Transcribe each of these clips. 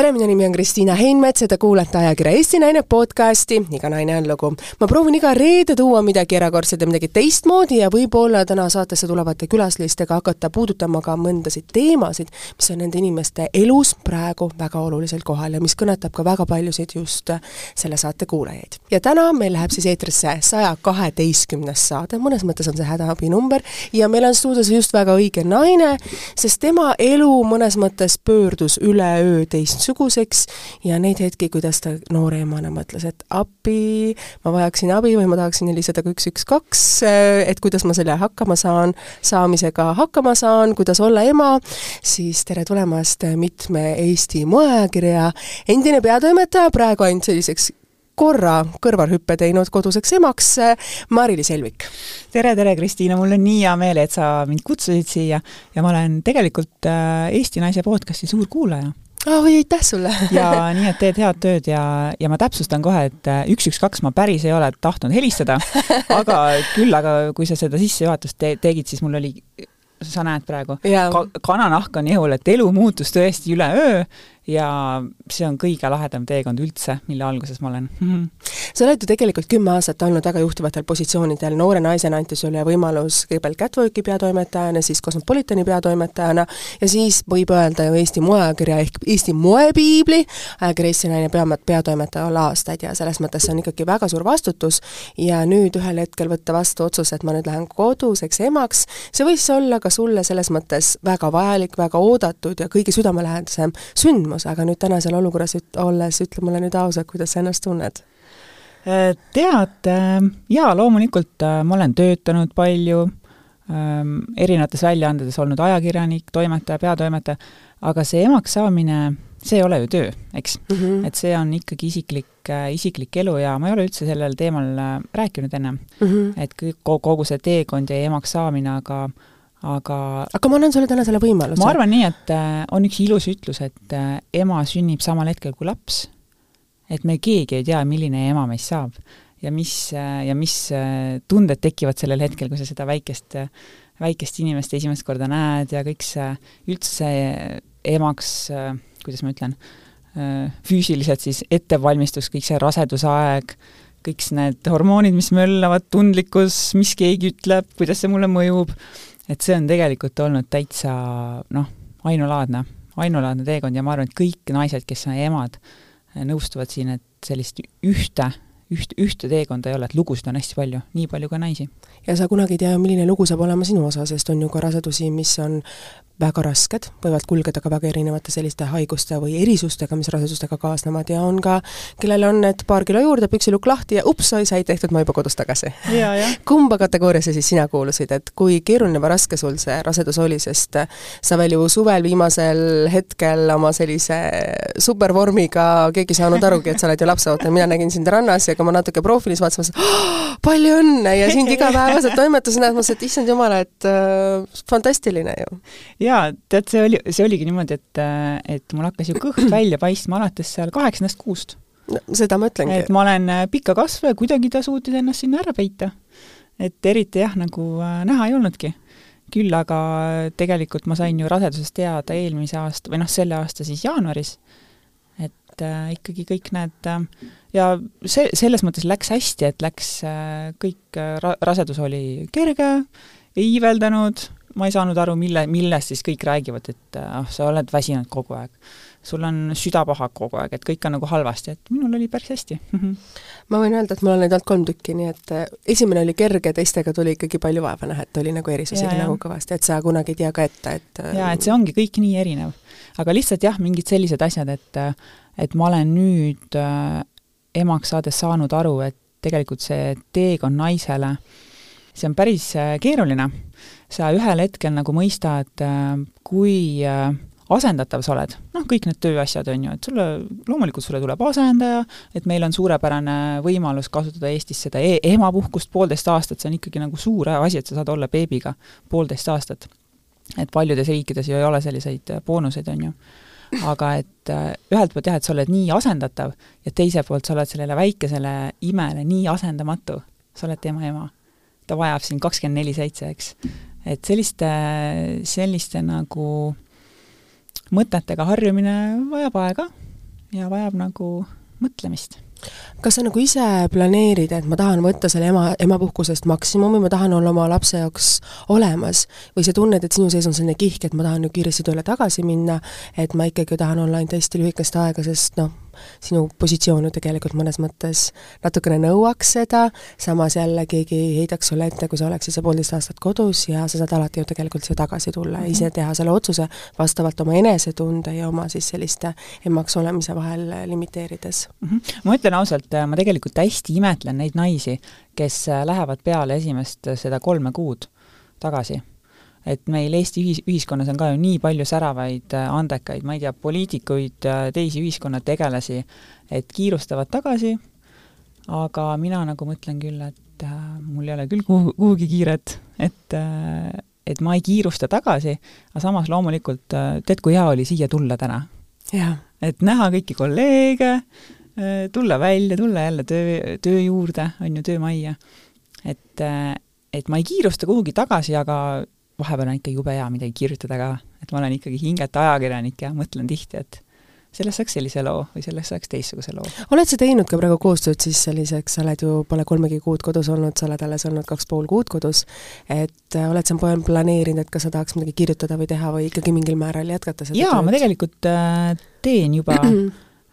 tere, minu nimi on Kristiina Heinmets ja te kuulate ajakirja Eesti Naine podcasti Iga naine on lugu. ma proovin iga reede tuua midagi erakordset ja midagi teistmoodi ja võib-olla täna saatesse tulevate külalistega hakata puudutama ka mõndasid teemasid, mis on nende inimeste elus praegu väga oluliselt kohal ja mis kõnetab ka väga paljusid just selle saate kuulajaid. ja täna meil läheb siis eetrisse saja kaheteistkümnes saade, mõnes mõttes on see hädaabinumber, ja meil on stuudios just väga õige naine, sest tema elu mõnes mõttes pöördus üleöö teist teistsuguseks ja neid hetki, kuidas ta noore emana mõtles, et appi, ma vajaksin abi või ma tahaksin helistada ka üks, üks, kaks, et kuidas ma selle hakkama saan, saamisega hakkama saan, kuidas olla ema, siis tere tulemast mitme Eesti moeajakirja endine peatoimetaja, praegu ainult selliseks korra kõrvalhüppe teinud koduseks emaks, Mari-Liis Helvik. tere, tere, Kristiina, mul on nii hea meel, et sa mind kutsusid siia ja ma olen tegelikult äh, Eesti Naise podcasti suur kuulaja oi, aitäh sulle. Ja nii, et teed head tööd ja, ja ma täpsustan kohe, et äh, üks, üks, kaks ma päris ei ole tahtnud helistada, aga küll, aga kui sa seda sissejuhatust te tegid, siis mul oli sa näed praegu ka, kananahk on ihul, et elu muutus tõesti üleöö ja see on kõige lahedam teekond üldse, mille alguses ma olen. Sa oled ju tegelikult kümme aastat olnud väga juhtivatel positsioonidel, noore naisena anti sulle võimalus kõigepealt Catwalki peatoimetajana, siis Cosmopolitani peatoimetajana ja siis võib öelda ju Eesti moeajakirja ehk Eesti moepiibli ajakirja Eesti Naine pea, peatoimetaja olla aastaid ja selles mõttes see on ikkagi väga suur vastutus. Ja nüüd ühel hetkel võtta vastu otsus, et ma nüüd lähen koduseks emaks, see võis olla ka sulle selles mõttes väga vajalik, väga oodatud ja kõige südamelähedasem sündmus, küsimus, aga nüüd tänasel olukorras üt-, olles, ütle mulle nüüd ausalt, kuidas sa ennast tunned? Äh, tead, äh, jaa, loomulikult äh, ma olen töötanud palju, ähm, erinevates väljaandetes olnud ajakirjanik, toimetaja, peatoimetaja, aga see emaks saamine, see ei ole ju töö, eks mm. -hmm. et see on ikkagi isiklik, isiklik elu ja ma ei ole üldse sellel teemal rääkinud ennem mm. -hmm. et kogu see teekond ja emaks saamine, aga aga aga ma annan sulle täna selle võimaluse. ma arvan nii, et äh, on üks ilus ütlus, et äh, ema sünnib samal hetkel kui laps, et me keegi ei tea, milline ema meist saab ja mis, äh, ja mis tunded tekivad sellel hetkel, kui sa seda väikest, väikest inimest esimest korda näed ja kõik see, üldse emaks, kuidas ma ütlen, füüsiliselt siis ettevalmistus, kõik see rasedusaeg, kõik need hormoonid, mis möllavad, tundlikkus, mis keegi ütleb, kuidas see mulle mõjub, et see on tegelikult olnud täitsa noh, ainulaadne, ainulaadne teekond ja ma arvan, et kõik naised, kes on emad, nõustuvad siin, et sellist ühte, üht, ühte teekonda ei ole, et lugusid on hästi palju, nii palju ka naisi. ja sa kunagi ei tea, milline lugu saab olema sinu osa, sest on ju ka rasedusi, mis on väga rasked, võivad kulgeda ka väga erinevate selliste haiguste või erisustega, mis rasedustega kaasnevad ja on ka, kellel on need paar kilo juurde, püksilukk lahti ja ups, oi, sai tehtud, ma juba kodus tagasi. kumba kategooriasse siis sina kuulusid, et kui keeruline või raske sul see rasedus oli, sest sa veel ju suvel viimasel hetkel oma sellise supervormiga, keegi ei saanud arugi, et sa oled ju lapseootaja, mina nägin sind rannas ja kui ma natuke profiilis vaatasin, ma mõtlesin palju õnne ja sind igapäevaselt toimetuses näed, mõtlesin, et issand jumal, et äh, fantastiline ju jaa, tead, see oli, see oligi niimoodi, et, et mul hakkas ju kõht välja paistma alates seal kaheksandast kuust. no seda ma ütlengi. et ma olen äh, pika kasvu ja kuidagi ta suutis ennast sinna ära peita. et eriti jah, nagu äh, näha ei olnudki. küll aga tegelikult ma sain ju rasedusest teada eelmise aasta, või noh, selle aasta siis jaanuaris, et äh, ikkagi kõik need äh, ja see, selles mõttes läks hästi, et läks äh, kõik äh,, ra-, rasedus oli kerge, ei iiveldanud, ma ei saanud aru, mille, millest siis kõik räägivad, et ah, sa oled väsinud kogu aeg. sul on süda paha kogu aeg, et kõik on nagu halvasti, et minul oli päris hästi ma võin öelda, et mul on neid olnud kolm tükki, nii et äh, esimene oli kerge, teistega tuli ikkagi palju vaeva näha, et oli nagu erisusi oli nagu kõvasti, et sa kunagi ei tea ka ette, et äh, jaa, et see ongi kõik nii erinev. aga lihtsalt jah, mingid sellised asjad, et et ma olen nüüd äh, emaks saades saanud aru, et tegelikult see teekond naisele, see on päris keeruline sa ühel hetkel nagu mõistad, äh, kui äh, asendatav sa oled, noh, kõik need tööasjad on ju, et sulle, loomulikult sulle tuleb asendaja, et meil on suurepärane võimalus kasutada Eestis seda e emapuhkust poolteist aastat, see on ikkagi nagu suur asi, et sa saad olla beebiga poolteist aastat. et paljudes riikides ju ei ole selliseid äh, boonuseid, on ju. Aga et ühelt poolt jah, et sa oled nii asendatav ja teiselt poolt sa oled sellele väikesele imele nii asendamatu, sa oled tema ema. ta vajab sind kakskümmend neli seitse, eks. Et selliste, selliste nagu mõtetega harjumine vajab aega ja vajab nagu mõtlemist kas sa nagu ise planeerid, et ma tahan võtta selle ema, emapuhkusest maksimumi, ma tahan olla oma lapse jaoks olemas, või sa tunned, et sinu sees on selline kihk, et ma tahan nüüd kiiresti tööle tagasi minna, et ma ikkagi tahan olla ainult hästi lühikest aega, sest noh, sinu positsioon ju tegelikult mõnes mõttes natukene nõuaks seda, samas jälle keegi ei heidaks sulle ette, kui sa oleksid see poolteist aastat kodus ja sa saad alati ju tegelikult siia tagasi tulla ja mm -hmm. ise teha selle otsuse vastavalt oma enesetunde ja oma siis selliste emaks olemise vahel limiteerides mm. -hmm. ma ütlen ausalt, ma tegelikult hästi imetlen neid naisi, kes lähevad peale esimest seda kolme kuud tagasi et meil Eesti ühis, ühiskonnas on ka ju nii palju säravaid äh, andekaid, ma ei tea, poliitikuid, äh, teisi ühiskonnategelasi, et kiirustavad tagasi, aga mina nagu mõtlen küll, et äh, mul ei ole küll kuhu, kuhugi kiiret, et äh, et ma ei kiirusta tagasi, aga samas loomulikult äh, tead, kui hea oli siia tulla täna. et näha kõiki kolleege äh,, tulla välja, tulla jälle töö, töö juurde, on ju, töömajja. et, et ma ei kiirusta kuhugi tagasi, aga vahepeal on ikka jube hea midagi kirjutada ka, et ma olen ikkagi hingete ajakirjanik ja mõtlen tihti, et sellest saaks sellise loo või sellest saaks teistsuguse loo. oled sa teinud ka praegu koostööd siis selliseks, sa oled ju, pole kolmegi kuud kodus olnud, sa oled alles olnud kaks pool kuud kodus, et äh, oled sa planeerinud, et kas sa tahaks midagi kirjutada või teha või ikkagi mingil määral jätkata seda jaa, ma tegelikult äh, teen juba.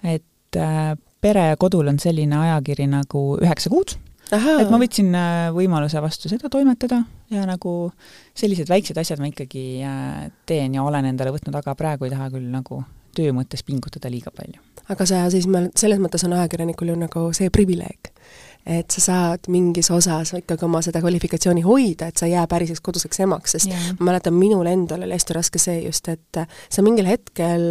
Et äh, Pere ja kodul on selline ajakiri nagu Üheksa kuud et ma võtsin äh, võimaluse vastu seda toimetada ja nagu sellised väiksed asjad ma ikkagi äh, teen ja olen endale võtnud, aga praegu ei taha küll nagu töö mõttes pingutada liiga palju. aga sa siis, selles mõttes on ajakirjanikul ju nagu see privileeg et sa saad mingis osas ikkagi oma seda kvalifikatsiooni hoida, et sa ei jää päriseks koduseks emaks, sest yeah. ma mäletan, minul endal oli hästi raske see just, et sa mingil hetkel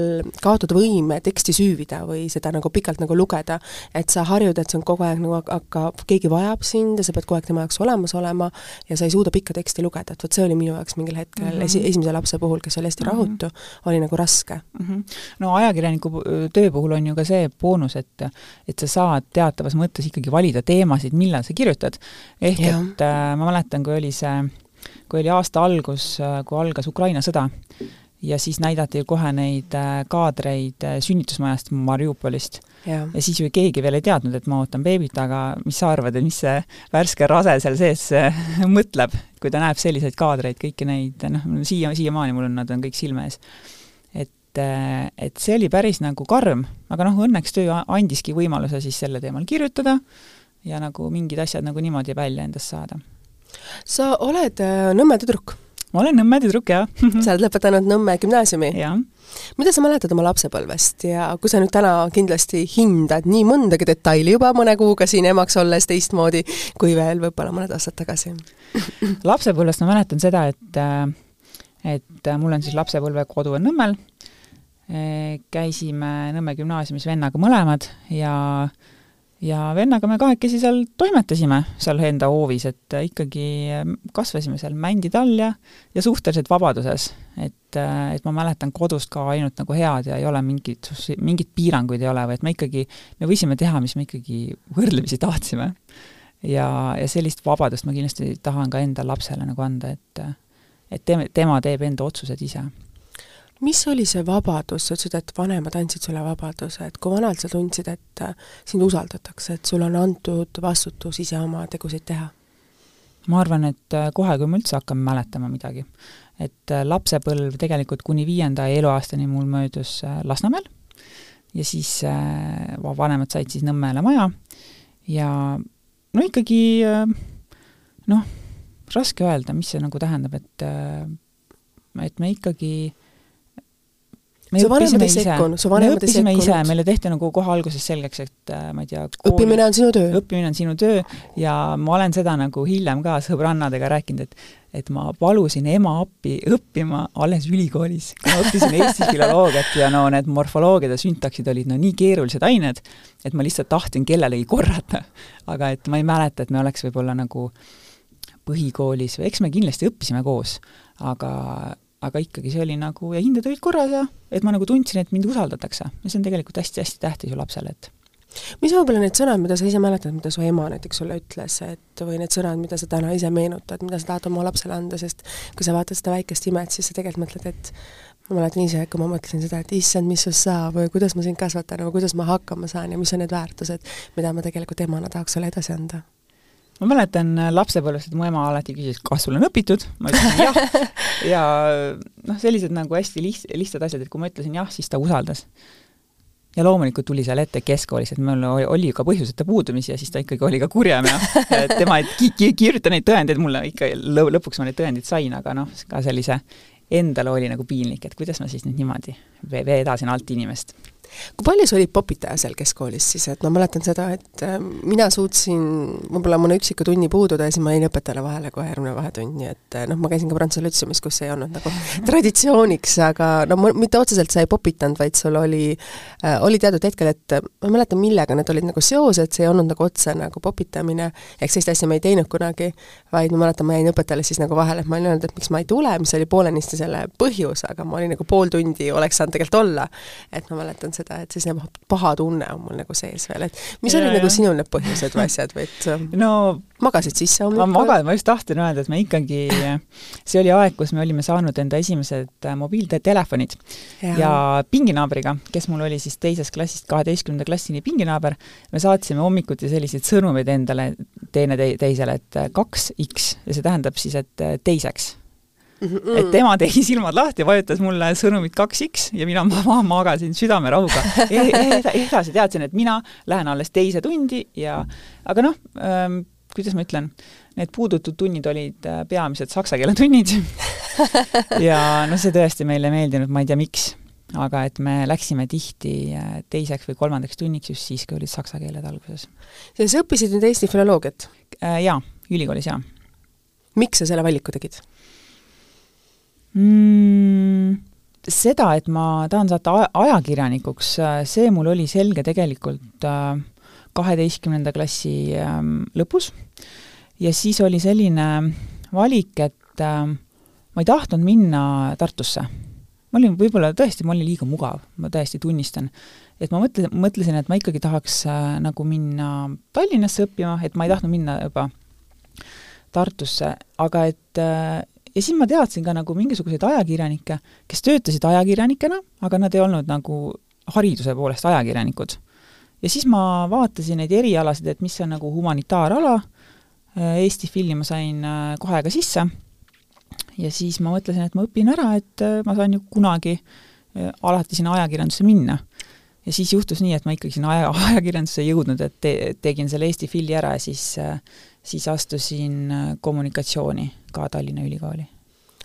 kaotad võime teksti süüvida või seda nagu pikalt nagu lugeda, et sa harjud, et see on kogu aeg nagu hakkab, keegi vajab sind ja sa pead kogu aeg tema jaoks olemas olema ja sa ei suuda pikka teksti lugeda, et vot see oli minu jaoks mingil hetkel mm -hmm. esi, esimese lapse puhul, kes oli hästi mm -hmm. rahutu, oli nagu raske mm. -hmm. no ajakirjaniku töö puhul on ju ka see boonus, et et sa saad teatavas mõttes ikkagi valida teema, teemasid, millal sa kirjutad. ehk ja. et äh, ma mäletan, kui oli see, kui oli aasta algus, äh, kui algas Ukraina sõda, ja siis näidati kohe neid äh, kaadreid äh, sünnitusmajast Mariupolist. ja siis ju keegi veel ei teadnud, et ma ootan beebit, aga mis sa arvad, et mis see värske rase seal sees mõtleb, kui ta näeb selliseid kaadreid, kõiki neid, noh, siia, siiamaani mul on, nad on kõik silme ees. et, et see oli päris nagu karm, aga noh, õnneks töö andiski võimaluse siis selle teemal kirjutada ja nagu mingid asjad nagu niimoodi välja endast saada. sa oled äh, Nõmme tüdruk? ma olen Nõmme tüdruk, jah sa oled lõpetanud Nõmme gümnaasiumi? mida sa mäletad oma lapsepõlvest ja kui sa nüüd täna kindlasti hindad nii mõndagi detaili juba mõne kuuga siin emaks olles teistmoodi, kui veel võib-olla mõned aastad tagasi lapsepõlvest ma mäletan seda, et äh, et mul on siis lapsepõlvekodu on Nõmmel, äh, käisime Nõmme gümnaasiumis vennaga mõlemad ja äh, ja vennaga me kahekesi seal toimetasime, seal enda hoovis, et ikkagi kasvasime seal mändide all ja, ja suhteliselt vabaduses. et, et ma mäletan kodust ka ainult nagu head ja ei ole mingit, mingeid piiranguid ei ole või et me ikkagi, me võisime teha, mis me ikkagi võrdlemisi tahtsime. ja, ja sellist vabadust ma kindlasti tahan ka enda lapsele nagu anda, et et tema, tema teeb enda otsused ise mis oli see vabadus, sa ütlesid, et vanemad andsid sulle vabaduse, et kui vanalt sa tundsid, et äh, sind usaldatakse, et sulle on antud vastutus ise oma tegusid teha? ma arvan, et äh, kohe, kui me üldse hakkame mäletama midagi. et äh, lapsepõlv tegelikult kuni viienda eluaastani mul möödus Lasnamäel ja siis vanemad said siis Nõmmele maja ja no ikkagi noh, raske öelda, mis see nagu tähendab, et et me ikkagi äh, me su vanemad ei sekkunud, su vanemad ei sekkunud? ise, meile tehti nagu kohe alguses selgeks, et äh, ma ei tea kooli, õppimine on sinu töö? õppimine on sinu töö ja ma olen seda nagu hiljem ka sõbrannadega rääkinud, et et ma palusin ema appi õppima alles ülikoolis. ma õppisin eesti filoloogiat ja no need morfoloogiad ja süntaksid olid no nii keerulised ained, et ma lihtsalt tahtsin kellelegi korrata. aga et ma ei mäleta, et me oleks võib-olla nagu põhikoolis või eks me kindlasti õppisime koos, aga aga ikkagi see oli nagu, ja hinded olid korras ja et ma nagu tundsin, et mind usaldatakse. ja see on tegelikult hästi-hästi tähtis ju lapsele, et mis võib-olla need sõnad, mida sa ise mäletad, mida su ema näiteks sulle ütles, et või need sõnad, mida sa täna ise meenutad, mida sa tahad oma lapsele anda, sest kui sa vaatad seda väikest imet, siis sa tegelikult mõtled, et ma mäletan ise, kui ma mõtlesin seda, et issand, mis sinust saab või kuidas ma sind kasvatan või kuidas ma hakkama saan ja mis on need väärtused, mida ma tegelikult emana tahaks sulle edasi anda ma mäletan äh, lapsepõlvest, et mu ema alati küsis, kas sul on õpitud, ma ütlesin jah, ja noh, sellised nagu hästi liht-, lihtsad asjad, et kui ma ütlesin jah, siis ta usaldas. ja loomulikult tuli seal ette keskkoolis, et mul oli, ka põhjuseta puudumisi ja siis ta ikkagi oli ka kurjem ja tema ei ki-, ki-, kirjuta neid tõendeid mulle ikka lõ-, lõpuks ma need tõendid sain, aga noh, ka sellise endale oli nagu piinlik, et kuidas ma siis nüüd niimoodi vedasin alt inimest kui palju sa olid popitaja seal keskkoolis siis, et ma mäletan seda, et äh, mina suutsin võib-olla mõne üksiku tunni puududa ja siis ma jäin õpetajale vahele kohe järgmine vahetund, nii et äh, noh, ma käisin ka Prantsuse Lütseumis, kus ei olnud nagu traditsiooniks, aga no ma mitte otseselt sa ei popitanud, vaid sul oli äh,, oli teatud hetkel, et ma ei mäleta, millega need olid nagu seosed, see ei olnud nagu otse nagu popitamine, ehk sellist asja me ei teinud kunagi, vaid ma mäletan, ma jäin õpetajale siis nagu vahele, et ma olin öelnud, et miks ma ei tule, mis oli poolenisti selle põhjus, aga ma olin nagu pool tundi oleks saanud tegelikult olla. et ma mäletan seda, et siis nagu paha tunne on mul nagu sees veel, et mis ja, olid ja. nagu sinul need põhjused või asjad või et ähm, no magasid sisse hommikul? ma magasin, ma just tahtsin öelda, et me ikkagi, see oli aeg, kus me olime saanud enda esimesed äh, mobiiltelefonid ja, ja pinginaabriga, kes mul oli siis teisest klassist kaheteistkümnenda klassini pinginaaber, me saatsime hommikuti selliseid sõnumeid endale teine teisele, et äh, kaks X ja see tähendab siis, et äh, teiseks. Et tema tegi silmad lahti, vajutas mulle sõnumit kaks X ja mina ma magasin südamerahuga e. E edasi teadsin, et mina lähen alles teise tundi ja aga noh ähm,, kuidas ma ütlen, need puudutud tunnid olid äh, peamiselt saksa keele tunnid ja noh, see tõesti meile ei meeldinud, ma ei tea, miks. aga et me läksime tihti äh, teiseks või kolmandaks tunniks just siis, kui olid saksa keeled alguses. ja sa õppisid nüüd Eesti filoloogiat äh,? Jaa, ülikoolis jaa. miks sa selle valiku tegid? Mm,? Seda, et ma tahan saada ajakirjanikuks, see mul oli selge tegelikult äh, kaheteistkümnenda klassi ähm, lõpus ja siis oli selline valik, et äh, ma ei tahtnud minna Tartusse. ma olin võib-olla tõesti, ma olin liiga mugav, ma täiesti tunnistan. et ma mõtlesin, mõtlesin, et ma ikkagi tahaks äh, nagu minna Tallinnasse õppima, et ma ei tahtnud minna juba Tartusse, aga et ja siis ma teadsin ka nagu mingisuguseid ajakirjanikke, kes töötasid ajakirjanikena, aga nad ei olnud nagu hariduse poolest ajakirjanikud. ja siis ma vaatasin neid erialasid, et mis on nagu humanitaarala, Eesti filmi ma sain äh, kohe ka sisse ja siis ma mõtlesin, et ma õpin ära, et äh, ma saan ju kunagi äh, alati sinna ajakirjandusse minna. ja siis juhtus nii, et ma ikkagi sinna aja, ajakirjandusse ei jõudnud, et te, tegin selle Eesti filmi ära ja siis siis astusin kommunikatsiooni ka Tallinna Ülikooli.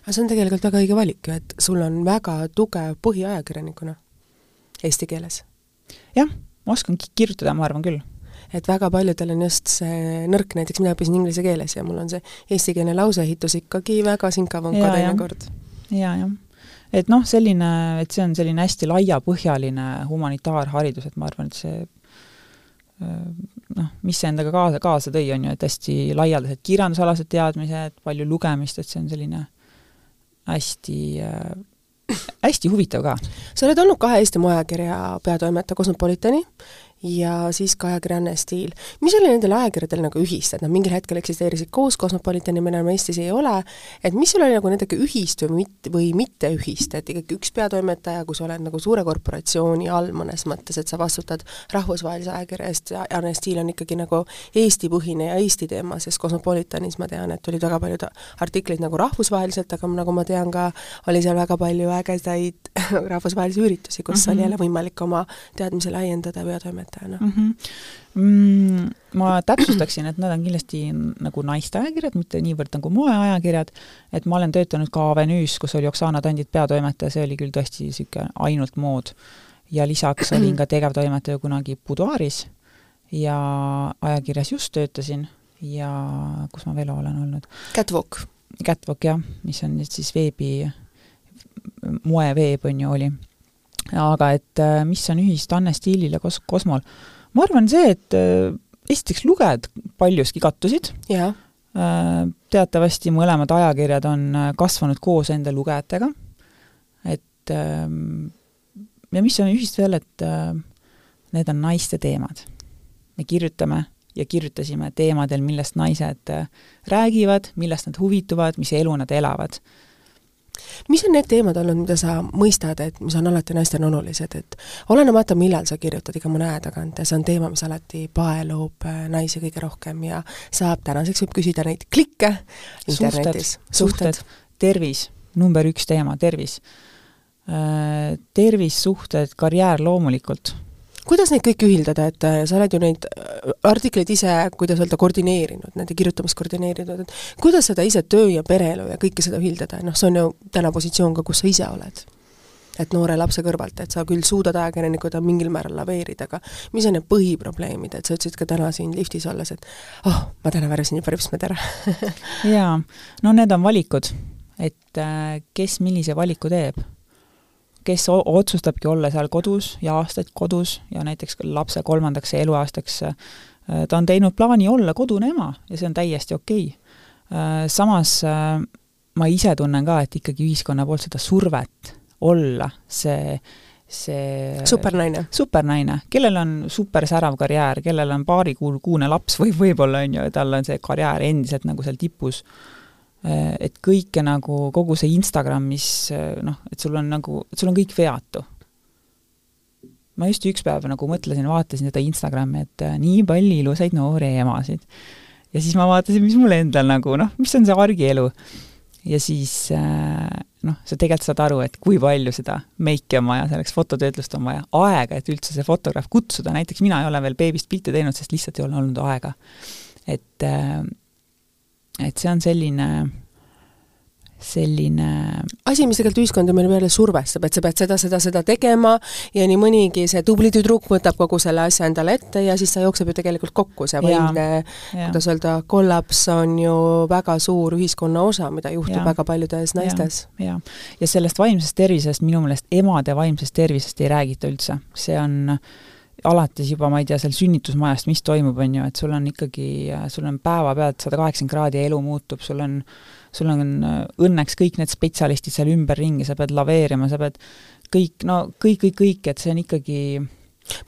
aga see on tegelikult väga õige valik ju, et sul on väga tugev põhiajakirjanikuna eesti keeles. jah, ma oskan kirjutada, ma arvan küll. et väga paljudel on just see nõrk, näiteks mina õppisin inglise keeles ja mul on see eestikeelne lauseehitus ikkagi väga sinkavõnka teinekord. jaa, jah et noh, selline, et see on selline hästi laiapõhjaline humanitaarharidus, et ma arvan, et see noh, mis see endaga kaasa, kaasa tõi, on ju, et hästi laialdased kirjandusalased teadmised, palju lugemist, et see on selline hästi äh, hästi huvitav ka. sa oled olnud kahe Eesti moeajakirja peatoimetaja Cosmopolitani ja siis ka ajakirjanne Stiil. mis oli nendel ajakirjadel nagu ühist, et nad mingil hetkel eksisteerisid koos, Cosmopolitani meil enam Eestis ei ole, et mis sul oli nagu nendega ühist või mit-, või mitte ühist, et ikkagi üks peatoimetaja, kui sa oled nagu suure korporatsiooni all mõnes mõttes, et sa vastutad rahvusvahelise ajakirja eest ja Arne Stiil on ikkagi nagu Eesti-põhine ja Eesti teema, sest Cosmopolitanis ma tean, et olid väga paljud artiklid nagu rahvusvaheliselt, aga nagu ma tean ka, oli seal väga palju ägedaid rahvusvahelisi üritusi, kus mm -hmm. oli jälle võimalik oma teadmisi laiendada peatoimetajana õpetajana mm? -hmm. Mm, ma täpsustaksin, et nad on kindlasti nagu naiste ajakirjad, mitte niivõrd nagu moeajakirjad, et ma olen töötanud ka Avenüüs, kus oli Oksana Tandit peatoimetaja, see oli küll tõesti niisugune ainult mood. ja lisaks olin ka tegevtoimetaja kunagi Buduaaris ja ajakirjas just töötasin ja kus ma veel olen olnud? Catwalk. Catwalk jah, mis on nüüd siis veebi, moeveeb on ju, oli aga et äh, mis on ühist Anne Stiilil ja Kos-, Kosmol? ma arvan see, et äh, esiteks lugejad paljuski kattusid, äh, teatavasti mõlemad ajakirjad on kasvanud koos enda lugejatega, et ähm, ja mis on ühist veel, et need on naiste teemad. me kirjutame ja kirjutasime teemadel, millest naised räägivad, millest nad huvituvad, mis elu nad elavad mis on need teemad olnud, mida sa mõistad, et mis on alati naistele olulised, et olenemata, millal sa kirjutad iga mõne aja tagant ja see on teema, mis alati paelub äh, naisi kõige rohkem ja saab, tänaseks võib küsida neid klikke internetis. suhted, suhted, tervis, number üks teema, tervis. Äh, tervis, suhted, karjäär loomulikult kuidas neid kõiki ühildada, et äh, sa oled ju neid äh, artikleid ise, kuidas öelda, koordineerinud, nende kirjutamist koordineerinud, et kuidas seda ise töö ja pereelu ja kõike seda ühildada, noh, see on ju täna positsioon ka, kus sa ise oled. et noore lapse kõrvalt, et sa küll suudad ajakirjanikuna mingil määral laveerida, aga mis on need põhiprobleemid, et sa ütlesid ka täna siin liftis olles, et oh, ma täna värvisin ripsmed ära. Jaa, no need on valikud, et äh, kes millise valiku teeb kes otsustabki olla seal kodus ja aastaid kodus ja näiteks lapse kolmandaks eluaastaks äh, ta on teinud plaani olla kodune ema ja see on täiesti okei okay.. Äh, samas äh, ma ise tunnen ka, et ikkagi ühiskonna poolt seda survet olla see see supernaine. supernaine, kellel on supersärav karjäär, kellel on paarikuune laps või võib-olla on ju, tal on see karjäär endiselt nagu seal tipus et kõike nagu, kogu see Instagram, mis äh, noh, et sul on nagu, sul on kõik veatu. ma just üks päev nagu mõtlesin, vaatasin seda Instagrami, et äh, nii palju ilusaid noori emasid. ja siis ma vaatasin, mis mul endal nagu noh, mis on see argielu. ja siis noh, sa tegelikult saad aru, et kui palju seda meiki on vaja, selleks fototöötlust on vaja, aega, et üldse see fotograaf kutsuda, näiteks mina ei ole veel beebist pilte teinud, sest lihtsalt ei ole olnud aega. et et see on selline selline asi, mis tegelikult ühiskonda meile peale survestab, et sa pead seda, seda, seda tegema ja nii mõnigi see tubli tüdruk võtab kogu selle asja endale ette ja siis ta jookseb ju tegelikult kokku, see vaimne, kuidas öelda, kollaps on ju väga suur ühiskonna osa, mida juhtub ja. väga paljudes naistes. ja, ja sellest vaimsest tervisest minu meelest emade vaimsest tervisest ei räägita üldse, see on alates juba, ma ei tea, seal sünnitusmajast, mis toimub, on ju, et sul on ikkagi, sul on päevapealt sada kaheksakümmend kraadi ja elu muutub, sul on, sul on õnneks kõik need spetsialistid seal ümberringi, sa pead laveerima, sa pead kõik, no kõik, kõik, kõik, et see on ikkagi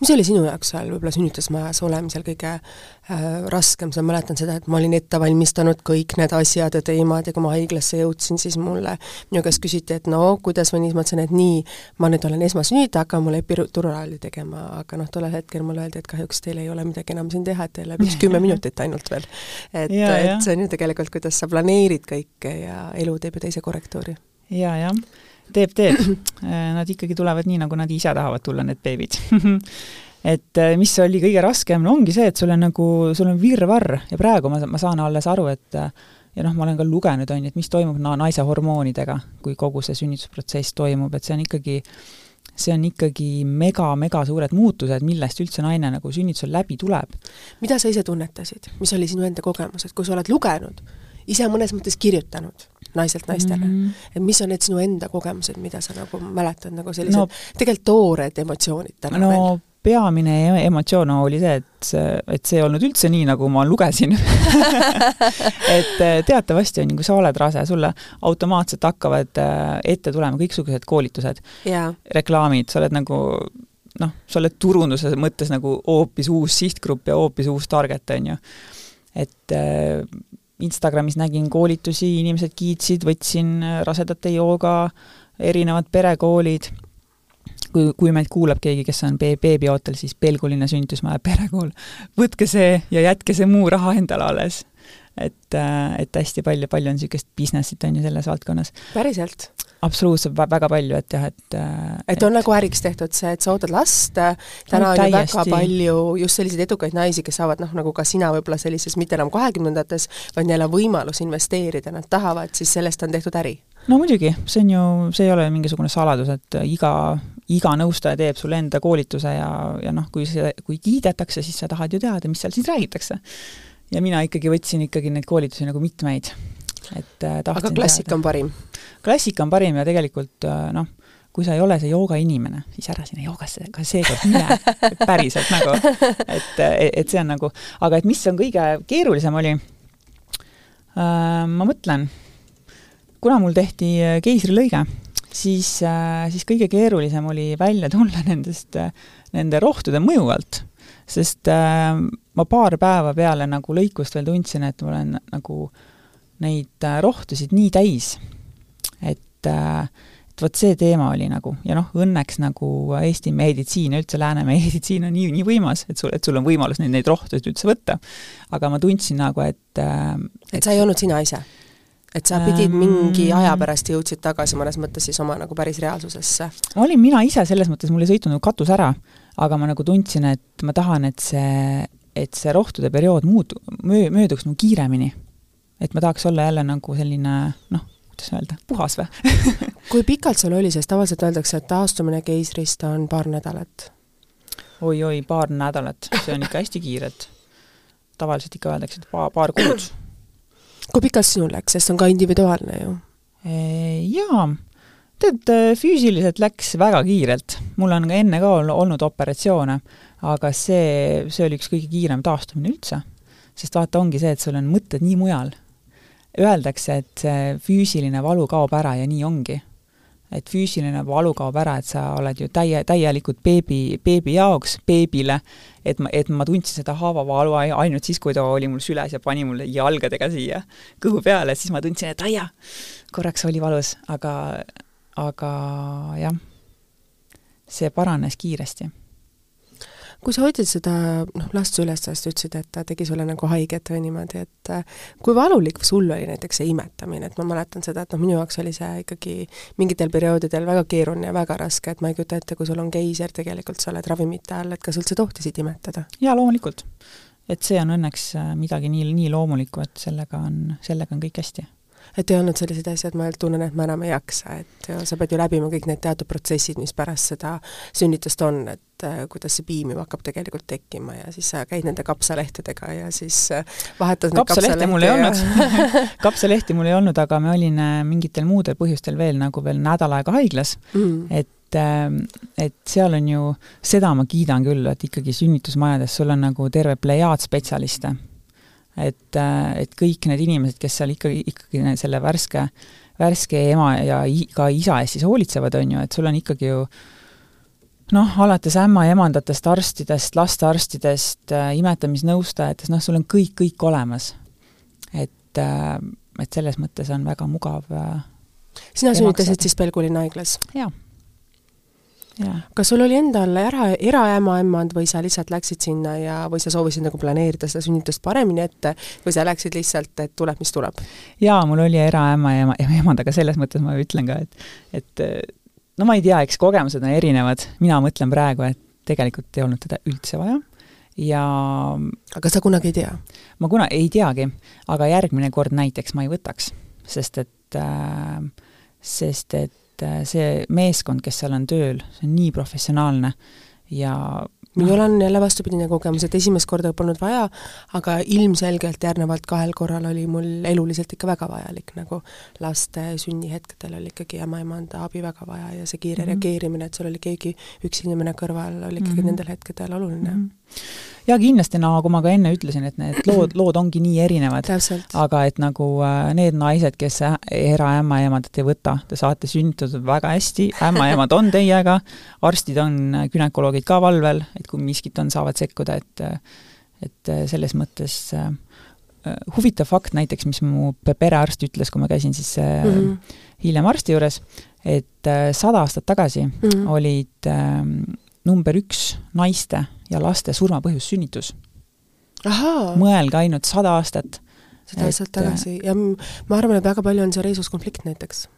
mis oli sinu jaoks seal võib-olla sünnitusmajas olemisel kõige äh, raskem, sa mäletan seda, et ma olin ette valmistanud kõik need asjad ja teemad ja kui ma haiglasse jõudsin, siis mulle, minu käest küsiti, et no kuidas või nii, siis ma ütlesin, et nii, ma nüüd olen esmasünnitaja, hakka mulle epiduraali tegema, aga noh, tollel hetkel mulle öeldi, et kahjuks teil ei ole midagi enam siin teha, et teil läheb üks kümme minutit ainult veel. et, et see on ju tegelikult, kuidas sa planeerid kõike ja elu teeb ju teise korrektuuri ja,. jaa, jah teeb, teeb. Nad ikkagi tulevad nii, nagu nad ise tahavad tulla, need beebid. Et äh, mis oli kõige raskem, no ongi see, et sul on nagu, sul on virvarr. Ja praegu ma, ma saan alles aru, et äh, ja noh, ma olen ka lugenud, on ju, et mis toimub na-, naise hormoonidega, kui kogu see sünnitusprotsess toimub, et see on ikkagi, see on ikkagi mega-mega suured muutused, millest üldse naine nagu sünnitusel läbi tuleb. mida sa ise tunnetasid, mis oli sinu enda kogemus, et kui sa oled lugenud, ise mõnes mõttes kirjutanud naiselt naistele mm. -hmm. et mis on need sinu enda kogemused, mida sa nagu mäletad, nagu sellised no, tegelikult toored emotsioonid täna no, veel? peamine e-, emotsioon oli see, et see, et see ei olnud üldse nii, nagu ma lugesin et äh, teatavasti on ju, kui sa oled rase, sulle automaatselt hakkavad äh, ette tulema kõiksugused koolitused, reklaamid, sa oled nagu noh, sa oled turunduse mõttes nagu hoopis uus sihtgrupp ja hoopis uus target, on ju. et äh, Instagramis nägin koolitusi, inimesed kiitsid, võtsin äh, rasedate jooga, erinevad perekoolid, kui, kui meid kuulab keegi, kes on beebiootel, siis Pelgulinna sünnitusmaja perekool, võtke see ja jätke see muu raha endale alles. Et, äh, et hästi palju, palju on niisugust business'it, on ju, selles valdkonnas. päriselt? absoluutselt väga palju, et jah, et äh, et on et... nagu äriks tehtud see, et sa ootad last, täna on ju väga palju just selliseid edukaid naisi, kes saavad noh, nagu ka sina võib-olla sellises mitte enam kahekümnendates, vaid neil on võimalus investeerida, nad tahavad, siis sellest on tehtud äri. no muidugi, see on ju, see ei ole mingisugune saladus, et iga, iga nõustaja teeb sulle enda koolituse ja, ja noh, kui see, kui kiidetakse, siis sa tahad ju teada, mis seal siis räägitakse. Ja mina ikkagi võtsin ikkagi neid koolitusi nagu mitmeid et äh, aga klassika teada. on parim? klassika on parim ja tegelikult äh, noh, kui sa ei ole see jooga inimene, siis ära sinna joogasse ka seekord mine päriselt nagu, et, et see on nagu, aga et mis on kõige keerulisem oli äh,, ma mõtlen, kuna mul tehti keisrilõige, siis äh,, siis kõige keerulisem oli välja tulla nendest, nende rohtude mõju alt. sest äh, ma paar päeva peale nagu lõikust veel tundsin, et ma olen nagu neid äh, rohtusid nii täis, et äh, et vot see teema oli nagu ja noh, õnneks nagu Eesti meditsiin ja üldse lääne meditsiin on nii, nii võimas, et sul, et sul on võimalus neid, neid rohtusid üldse võtta. aga ma tundsin nagu, et äh, et, et sa ei olnud sina ise? et sa pidid ähm, mingi aja pärast jõudsid tagasi mõnes mõttes siis oma nagu päris reaalsusesse? olin mina ise selles mõttes, mul ei sõitnud katus ära, aga ma nagu tundsin, et ma tahan, et see, et see rohtude periood muut-, möö-, mööduks nagu kiiremini. et ma tahaks olla jälle nagu selline noh, kuidas öelda, puhas või kui pikalt sul oli, sest tavaliselt öeldakse, et taastumine keisrist on paar nädalat oi,? oi-oi, paar nädalat, see on ikka hästi kiire, et tavaliselt ikka öeldakse, et paar, paar kuud. kui pikalt sinul läks, sest see on ka individuaalne ju? Jaa, tead, füüsiliselt läks väga kiirelt. mul on ka enne ka olnud operatsioone, aga see, see oli üks kõige kiirem taastumine üldse. sest vaata, ongi see, et sul on mõtted nii mujal öeldakse, et see füüsiline valu kaob ära ja nii ongi. et füüsiline valu kaob ära, et sa oled ju täie, täielikult beebi, beebi jaoks, beebile, et ma, et ma tundsin seda haavavalu ainult siis, kui ta oli mul süles ja pani mulle jalgadega siia kõhu peale, siis ma tundsin, et aia, korraks oli valus, aga, aga jah, see paranes kiiresti kui sa hoidsid seda noh, last üles, sa just ütlesid, et ta tegi sulle nagu haiget või niimoodi, et äh, kui valulik sul oli näiteks see imetamine, et ma mäletan seda, et noh, minu jaoks oli see ikkagi mingitel perioodidel väga keeruline ja väga raske, et ma ei kujuta ette, kui sul on geiser, tegelikult sa oled ravimite all, et kas üldse tohtisid imetada? jaa, loomulikult. et see on õnneks äh, midagi nii, nii loomulikku, et sellega on, sellega on kõik hästi et ei olnud selliseid asju, et ma tunnen, et ma enam ei jaksa, et ja sa pead ju läbima kõik need teatud protsessid, mis pärast seda sünnitust on, et äh, kuidas see piim ju hakkab tegelikult tekkima ja siis sa käid nende kapsalehtedega ja siis äh, vahetad kapsalehte mul ei ja... olnud. Kapsalehti mul ei olnud, aga ma olin äh, mingitel muudel põhjustel veel nagu veel nädal aega haiglas. Mm., et et seal on ju, seda ma kiidan küll, et ikkagi sünnitusmajades sul on nagu terve plejaad spetsialiste et, äh, et kõik need inimesed, kes seal ikkagi, ikkagi selle värske, värske ema ja ka isa eest siis hoolitsevad, on ju, et sul on ikkagi ju noh, alates ämmaemandatest, arstidest, lastearstidest, äh, imetamisnõustajatest, noh, sul on kõik, kõik olemas. et, äh, et selles mõttes on väga mugav sina sünnitasid siis Pelgulinna haiglas? jaa kas sul oli endal era, eraämmaemand või sa lihtsalt läksid sinna ja, või sa soovisid nagu planeerida seda sünnitust paremini ette või sa läksid lihtsalt, et tuleb, mis tuleb? jaa, mul oli eraämma ja emand, aga selles mõttes ma ütlen ka, et, et no ma ei tea, eks kogemused on erinevad, mina mõtlen praegu, et tegelikult ei olnud teda üldse vaja ja aga sa kunagi ei tea? ma kuna-, ei teagi, aga järgmine kord näiteks ma ei võtaks, sest et äh, sest et et äh, see meeskond, kes seal on tööl, see on nii professionaalne ja minul on jälle vastupidine kogemus, et esimest korda polnud vaja, aga ilmselgelt järgnevalt kahel korral oli mul eluliselt ikka väga vajalik, nagu laste sünnihetkedel oli ikkagi ämmaemanda abi väga vaja ja see kiire mm -hmm. reageerimine, et sul oli keegi, üks inimene kõrval, oli ikkagi mm -hmm. nendel hetkedel oluline mm. -hmm jaa, kindlasti, nagu ma ka enne ütlesin, et need lood, lood ongi nii erinevad. aga et nagu äh, need naised, kes eraämmaemandat ei võta, te saate sünnitatud väga hästi, ämmaemad on teiega, arstid on, gümnakoloogid ka valvel, et kui miskit on, saavad sekkuda, et et selles mõttes äh, huvitav fakt näiteks, mis mu perearst ütles, kui ma käisin siis mm -hmm. hiljem arsti juures, et sada aastat tagasi mm -hmm. olid äh, number üks naiste ja laste surmapõhjus sünnitus. mõelge ainult sada aastat. sada aastat tagasi ja ma arvan, et väga palju on see reesuskonflikt näiteks.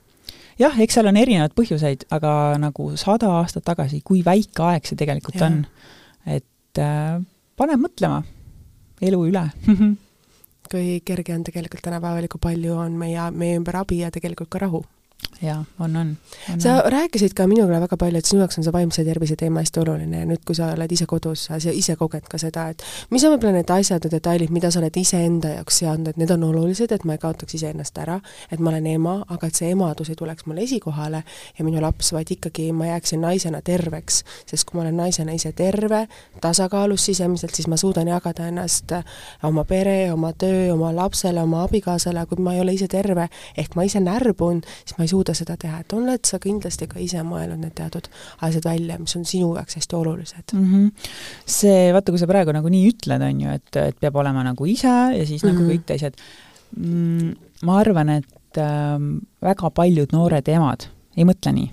jah, eks seal on erinevaid põhjuseid, aga nagu sada aastat tagasi, kui väike aeg see tegelikult ja. on, et äh, paneb mõtlema elu üle kui kerge on tegelikult tänapäeval ja kui palju on meie, meie ümber abi ja tegelikult ka rahu jaa, on, on, on. sa on. rääkisid ka minule väga palju, et sinu jaoks on see vaimse tervise teema hästi oluline ja nüüd, kui sa oled ise kodus, sa ise koged ka seda, et mis on võib-olla need asjad ja detailid, mida sa oled iseenda jaoks seadnud, et need on olulised, et ma ei kaotaks iseennast ära, et ma olen ema, aga et see emadus ei tuleks mulle esikohale ja minu laps, vaid ikkagi ma jääksin naisena terveks, sest kui ma olen naisena ise terve, tasakaalus sisemiselt, siis ma suudan jagada ennast oma pere, oma töö, oma lapsele, oma abikaasale, kui ma ei ole ise terve, ehk ma ise närbun, siis ma ei suuda seda teha, et oled sa kindlasti ka ise mõelnud need teatud asjad välja, mis on sinu jaoks hästi olulised mm? -hmm. See, vaata, kui sa praegu nagu nii ütled, on ju, et, et peab olema nagu ise ja siis mm -hmm. nagu mhm. kõik teised mm,, ma arvan, et et äh, väga paljud noored emad ei mõtle nii.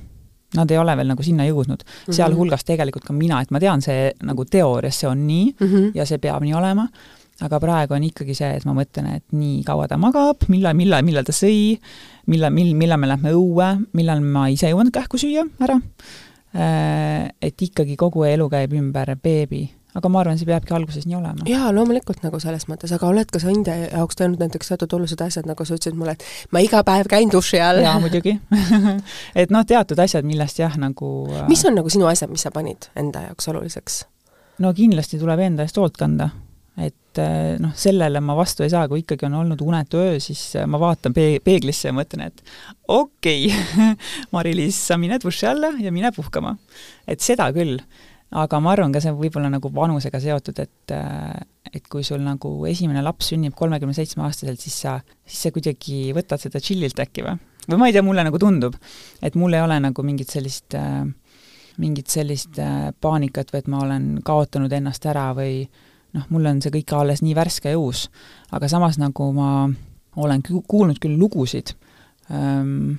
Nad ei ole veel nagu sinna jõudnud mm -hmm., sealhulgas tegelikult ka mina, et ma tean, see nagu teoorias see on nii mm -hmm. ja see peab nii olema, aga praegu on ikkagi see, et ma mõtlen, et nii kaua ta magab, millal, millal, millal ta sõi, millal, mil-, millal me lähme õue, millal ma ise jõuan kähku süüa ära, äh, et ikkagi kogu elu käib ümber beebi aga ma arvan, see peabki alguses nii olema. jaa, loomulikult nagu selles mõttes, aga oled ka sa enda jaoks teinud näiteks teatud olulised asjad, nagu sa ütlesid mulle, et ma iga päev käin duši all? jaa, muidugi et noh, teatud asjad, millest jah, nagu äh, mis on nagu sinu asjad, mis sa panid enda jaoks oluliseks? no kindlasti tuleb enda eest hoolt kanda. Et äh, noh, sellele ma vastu ei saa, kui ikkagi on olnud unetu öö, siis äh, ma vaatan pee-, peeglisse ja mõtlen, et okei okay, Mari-Liis, sa mine duši alla ja mine puhkama. et seda küll aga ma arvan ka see võib-olla nagu vanusega seotud, et et kui sul nagu esimene laps sünnib kolmekümne seitsme aastaselt, siis sa, siis sa kuidagi võtad seda chillilt äkki või? või ma ei tea, mulle nagu tundub, et mul ei ole nagu mingit sellist mingit sellist paanikat või et ma olen kaotanud ennast ära või noh, mul on see kõik alles nii värske ja uus. aga samas nagu ma olen kuulnud küll lugusid ähm,,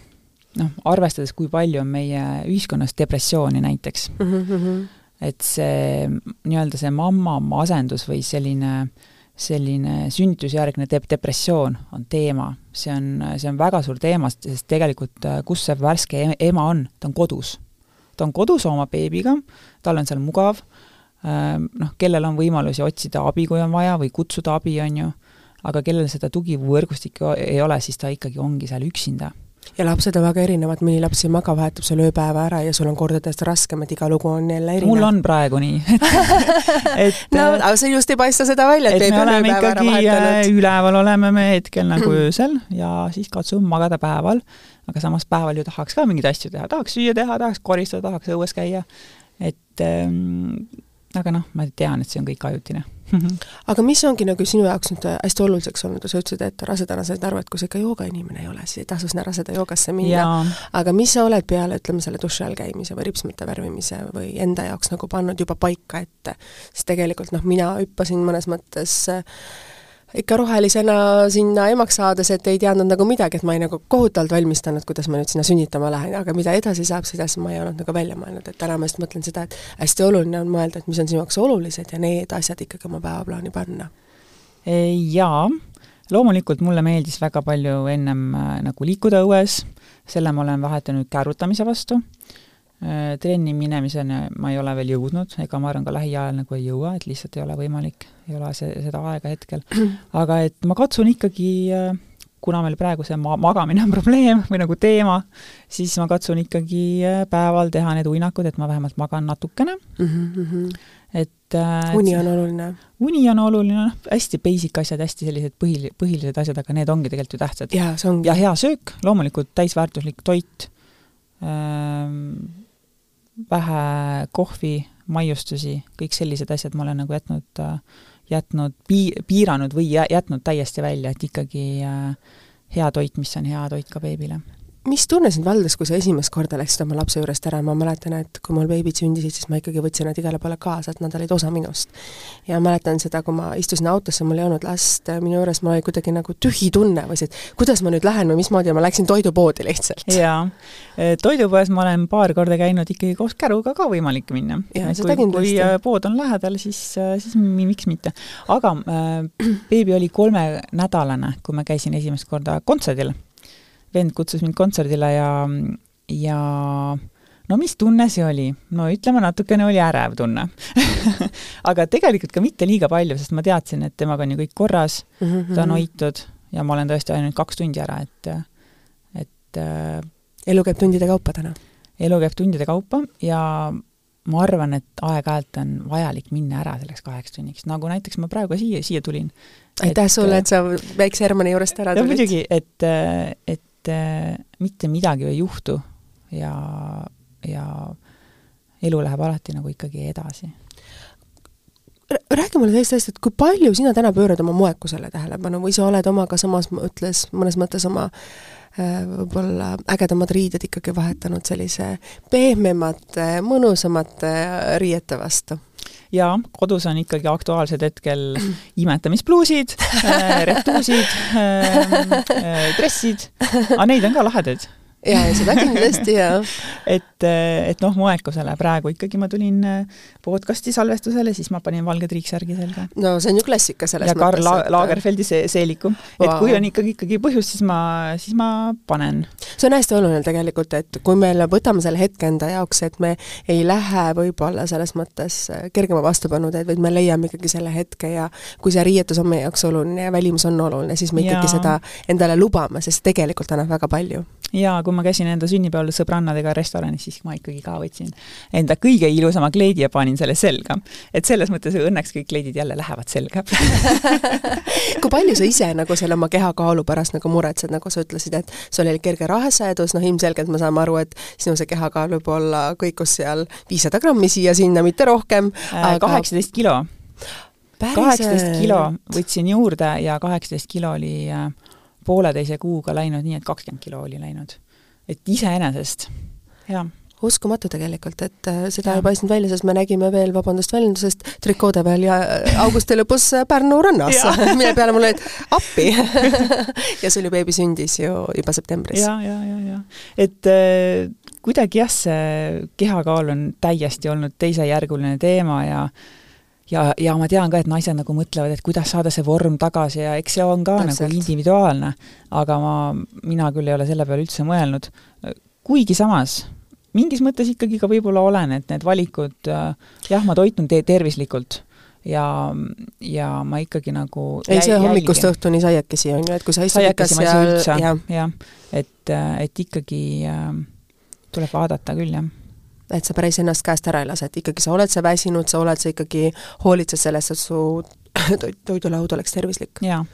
noh, arvestades, kui palju on meie ühiskonnas depressiooni näiteks mm, -hmm et see nii-öelda see mamma asendus või selline selline sünnitusjärgne de-, depressioon on teema, see on, see on väga suur teema, sest tegelikult kus see värske ema on, ta on kodus. ta on kodus oma beebiga, tal on seal mugav, noh, kellel on võimalusi otsida abi, kui on vaja, või kutsuda abi, on ju, aga kellel seda tugivõrgustikku ei ole, siis ta ikkagi ongi seal üksinda. Ja lapsed on väga erinevad, mõni laps ei maga, vahetab selle ööpäeva ära ja sul on kordades raskem, et iga lugu on jälle erinev. mul on praegu nii et no aga see just ei paista seda välja, et, et me oleme ikkagi äh, üleval, oleme me hetkel nagu öösel ja siis katsume magada päeval, aga samas päeval ju tahaks ka mingeid asju teha, tahaks süüa teha, tahaks koristada, tahaks õues käia, et ähm, aga noh, ma tean, et see on kõik ajutine aga mis ongi nagu sinu jaoks nüüd hästi oluliseks olnud, sa ütlesid, et rasedana said aru, et kui sa ikka joogainimene ei ole, siis ei tasu sinna raseda joogasse minna. aga mis sa oled peale, ütleme, selle duši all käimise või ripsmete värvimise või enda jaoks nagu pannud juba paika ette? sest tegelikult noh, mina hüppasin mõnes mõttes äh, ikka rohelisena sinna emaks saades, et ei teadnud nagu midagi, et ma olin nagu kohutavalt valmistanud, kuidas ma nüüd sinna sünnitama lähen, aga mida edasi saab, seda siis ma ei olnud nagu välja mõelnud, et täna ma just mõtlen seda, et hästi oluline on mõelda, et mis on sinu jaoks olulised ja need asjad ikkagi oma päevaplaani panna. Jaa, loomulikult mulle meeldis väga palju ennem äh, nagu liikuda õues, selle ma olen vahetanud käärutamise vastu trenni minemiseni ma ei ole veel jõudnud, ega ma arvan ka lähiajal nagu ei jõua, et lihtsalt ei ole võimalik, ei ole see, seda aega hetkel. aga et ma katsun ikkagi, äh, kuna meil praegu see ma-, magamine on probleem või nagu teema, siis ma katsun ikkagi äh, päeval teha need uinakud, et ma vähemalt magan natukene mm. -hmm. et uni on oluline? uni on oluline, noh, hästi basic asjad, hästi sellised põhil-, põhilised asjad, aga need ongi tegelikult ju tähtsad. ja hea söök, loomulikult täisväärtuslik toit ähm,, vähe kohvi, maiustusi, kõik sellised asjad ma olen nagu jätnud, jätnud pii-, piiranud või jätnud täiesti välja, et ikkagi äh, hea toit, mis on hea toit ka beebile mis tunne sind valdas, kui sa esimest korda läksid oma lapse juurest ära, ma mäletan, et kui mul beebid sündisid, siis ma ikkagi võtsin nad igale poole kaasa, et nad olid osa minust. ja mäletan seda, kui ma istusin autosse, mul ei olnud last minu juures, mul oli kuidagi nagu tühi tunne või see, et kuidas ma nüüd lähen või mismoodi ma läksin toidupoodi lihtsalt. jaa, e, toidupoes ma olen paar korda käinud ikkagi koos käruga ka võimalik minna. kui, kui äh, pood on lähedal, siis, äh, siis miks mitte. aga äh, beebi oli kolmenädalane, kui ma käisin esimest korda kontserdil vend kutsus mind kontserdile ja, ja no mis tunne see oli? no ütleme, natukene oli ärev tunne aga tegelikult ka mitte liiga palju, sest ma teadsin, et temaga on ju kõik korras mm, -hmm. ta on hoitud ja ma olen tõesti ainult kaks tundi ära, et, et äh, elu käib tundide kaupa täna? elu käib tundide kaupa ja ma arvan, et aeg-ajalt on vajalik minna ära selleks kaheks tunniks, nagu näiteks ma praegu siia, siia tulin. aitäh sulle, et sa väikse Hermanni juurest ära tulid. muidugi, et, et et mitte midagi ei juhtu ja, ja elu läheb alati nagu ikkagi edasi. räägi mulle sellest asjast, et kui palju sina täna pöörad oma moekusele tähelepanu või sa oled omaga samas mõttes, mõnes mõttes oma äh, võib-olla ägedamad riided ikkagi vahetanud sellise pehmemate, mõnusamate riiete vastu? Jaa, kodus on ikkagi aktuaalsed hetkel imetamispluusid äh,, retuusid äh,, äh, dressid, aga neid on ka lahedaid ja, ja seda kindlasti, jaa. et, et noh, moekusele praegu ikkagi ma tulin äh, podcasti salvestusele, siis ma panin valge triiksärgi selga. no see on ju klassika selles ja Karl La. Lagerfeldi see, seeliku wow.. et kui on ikkagi, ikkagi põhjus, siis ma, siis ma panen. see on hästi oluline tegelikult, et kui me võtame selle hetke enda jaoks, et me ei lähe võib-olla selles mõttes äh, kergema vastupanu teed, vaid me leiame ikkagi selle hetke ja kui see riietus on meie jaoks oluline ja välimus on oluline, siis me ikkagi ja. seda endale lubame, sest tegelikult annab väga palju. Jaa, kui ma käisin enda sünnipäeval sõbrannadega restoranis, siis ma ikkagi ka võtsin enda kõige ilusama kleidi ja panin selle selga. et selles mõttes õnneks kõik kleidid jälle lähevad selga. Kui palju sa ise nagu selle oma kehakaalu pärast nagu muretsed, nagu sa ütlesid, et sul oli kerge rahasäedus, noh ilmselgelt me saame aru, et sinu see kehakaal võib olla kõikus seal viissada grammi siia-sinna, mitte rohkem. Äh, aga.... kaheksateist kilo. kaheksateist kilo võtsin juurde ja kaheksateist kilo oli äh, pooleteise kuuga läinud nii, et kakskümmend kilo oli läinud. et iseenesest, jah uskumatu tegelikult, et äh, seda ja. ei paistnud välja, sest me nägime veel, vabandust väljendusest, trikoode peal ja äh, augusti lõpus äh, Pärnu rannas, mille peale mul olid appi ja sul ju beebi sündis ju juba septembris. ja, ja, ja, ja et äh, kuidagi jah, see kehakaal on täiesti olnud teisejärguline teema ja ja, ja ma tean ka, et naised nagu mõtlevad, et kuidas saada see vorm tagasi ja eks see on ka Täpselt. nagu individuaalne, aga ma, mina küll ei ole selle peale üldse mõelnud. kuigi samas, mingis mõttes ikkagi ka võib-olla olen, et need valikud, jah, ma toitun te tervislikult. Ja, ja ma ikkagi nagu ei, see hommikust õhtuni saiakesi on ju, et kui sa istud ikka seal jah. ja,, et, et ikkagi äh, tuleb vaadata küll, jah et sa päris ennast käest ära ei lase, et ikkagi sa oled sa väsinud, sa oled, sa ikkagi hoolitsed sellest, et su toit, toidulaud oleks tervislik. jaa.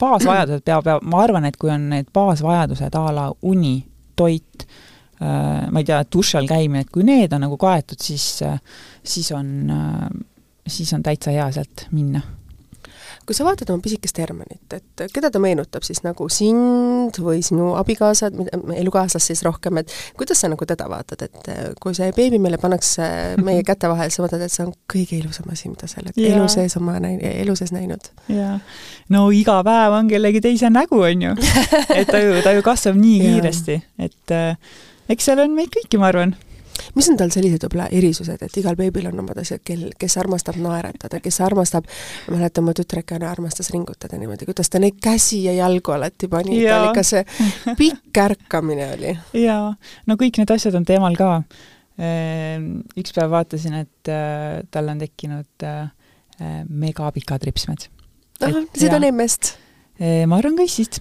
baasvajadused peab, peab, ma arvan, et kui on need baasvajadused a la uni, toit äh,, ma ei tea, duši all käimine, et kui need on nagu kaetud, siis, siis on, siis on täitsa hea sealt minna kui sa vaatad oma pisikest Hermanit, et keda ta meenutab siis nagu sind või sinu abikaasad, elukaaslast siis rohkem, et kuidas sa nagu teda vaatad, et kui see beebi meile pannakse meie käte vahel, sa vaatad, et see on kõige ilusam asi, mida sa oled elu sees oma näin-, elu sees näinud? jaa. no iga päev on kellegi teise nägu, on ju. et ta ju, ta ju kasvab nii kiiresti, et äh, eks seal on meid kõiki, ma arvan mis on tal sellised võib-olla erisused, et igal beebil on omad asjad, kel, kes armastab naeratada, kes armastab, ma mäletan, mu tütrekene armastas ringutada niimoodi, kuidas ta neid käsi ja jalgu alati pani, ta oli ikka see pikk ärkamine oli. jaa, no kõik need asjad on teemal ka. Ehm, üks päev vaatasin, et äh, tal on tekkinud äh, äh, megapikad ripsmed. ahah, seda on emmest? ma arvan ka Eestist.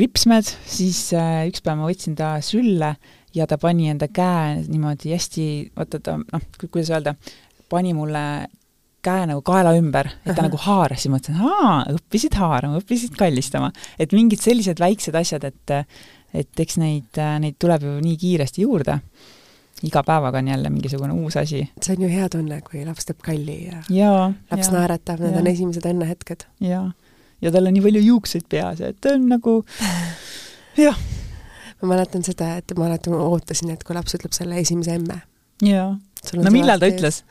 ripsmed, siis üks päev ma võtsin ta sülle ja ta pani enda käe niimoodi hästi, vaata ta noh, kuidas öelda, pani mulle käe nagu kaela ümber, et ta Aha. nagu haaras, siis mõtlesin, aa, õppisid haarama, õppisid kallistama. et mingid sellised väiksed asjad, et et eks neid, neid tuleb ju nii kiiresti juurde. iga päevaga on jälle mingisugune uus asi. see on ju hea tunne, kui laps teeb kalli ja, ja laps ja, naeratab, need ja. on esimesed õnnehetked. jaa. ja tal on nii palju juukseid peas, et ta on nagu jah ma mäletan seda, et ma alati ootasin, et kui laps ütleb selle esimese emme. jaa. no millal ta ütles?